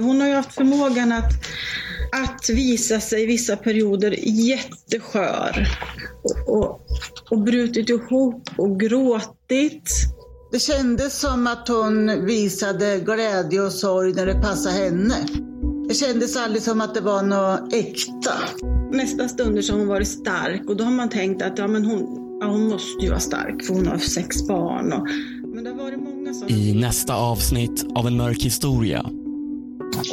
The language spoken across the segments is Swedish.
Hon har ju haft förmågan att, att visa sig i vissa perioder jätteskör. Och, och, och brutit ihop och gråtit. Det kändes som att hon visade glädje och sorg när det passade henne. Det kändes aldrig som att det var något äkta. Nästa stunder så har hon varit stark och då har man tänkt att ja, men hon, ja, hon måste ju vara stark för hon har sex barn. Och, men det har varit många sådana... I nästa avsnitt av En mörk historia.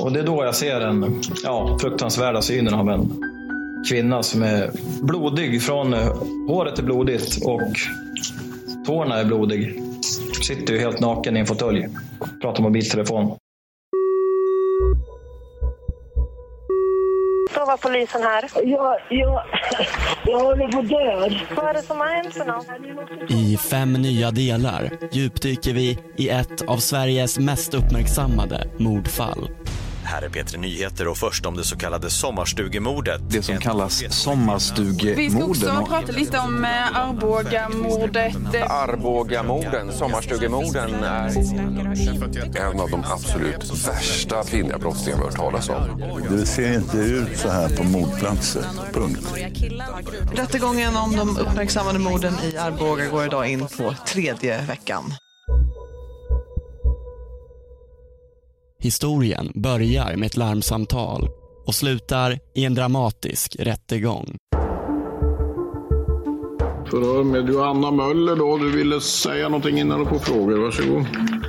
Och det är då jag ser den ja, fruktansvärda synen av en kvinna som är blodig. Från eh, håret är blodigt och tårna är blodig. Sitter ju helt naken i en fåtölj. Pratar mobiltelefon. Sova polisen här. Jag, jag, jag håller på död. Vad är det som har hänt för något? I fem nya delar djupdyker vi i ett av Sveriges mest uppmärksammade mordfall. Här är Peter Nyheter och först om det så kallade sommarstugemordet. Det som kallas Vi ska sommarstugemorden. också prata lite om eh, Arbogamordet. Arbogamorden, sommarstugemorden, är en av de absolut värsta kvinnliga brottslingar vi har hört talas om. Det ser inte ut så här på mordplatser. Punkt. Rättegången om de uppmärksammade morden i Arboga går idag in på tredje veckan. Historien börjar med ett larmsamtal och slutar i en dramatisk rättegång. Förhör med Joanna Möller då. Du ville säga någonting innan du får frågor. Varsågod.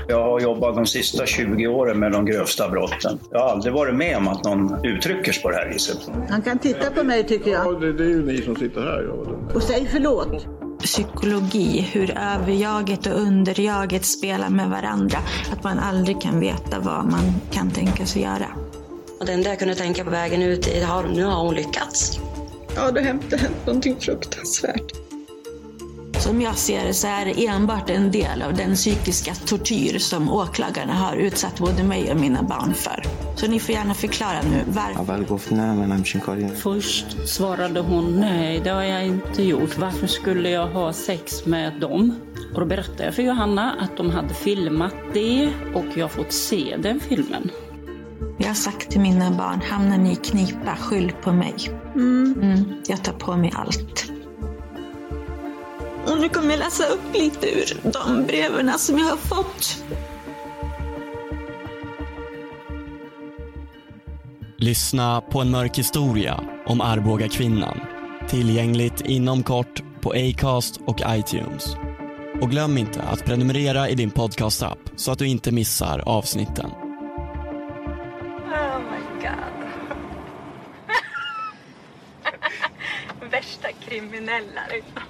Jag har jobbat de sista 20 åren med de grövsta brotten. Jag har aldrig varit med om att någon uttrycker sig på det här viset. Han kan titta på mig tycker Ja, jag. det, det är ju ni som sitter här. Ja. Och säg förlåt. Psykologi, hur överjaget och underjaget spelar med varandra. Att man aldrig kan veta vad man kan tänka sig göra. Och det enda jag kunde tänka på vägen ut är att nu har hon lyckats. Ja, har det har hänt någonting fruktansvärt. Som jag ser det så är det enbart en del av den psykiska tortyr som åklagarna har utsatt både mig och mina barn för. Så ni får gärna förklara nu varför. Först svarade hon nej, det har jag inte gjort. Varför skulle jag ha sex med dem? Och då berättade jag för Johanna att de hade filmat det och jag fått se den filmen. Jag har sagt till mina barn, hamnar ni i knipa, skyll på mig. Mm, jag tar på mig allt. Och nu kommer jag läsa upp lite ur de breven som jag har fått. Lyssna på en mörk historia om Arboga kvinnan. Tillgängligt inom kort på Acast och iTunes. Och glöm inte att prenumerera i din podcastapp så att du inte missar avsnitten. Oh my god. Värsta kriminella liksom.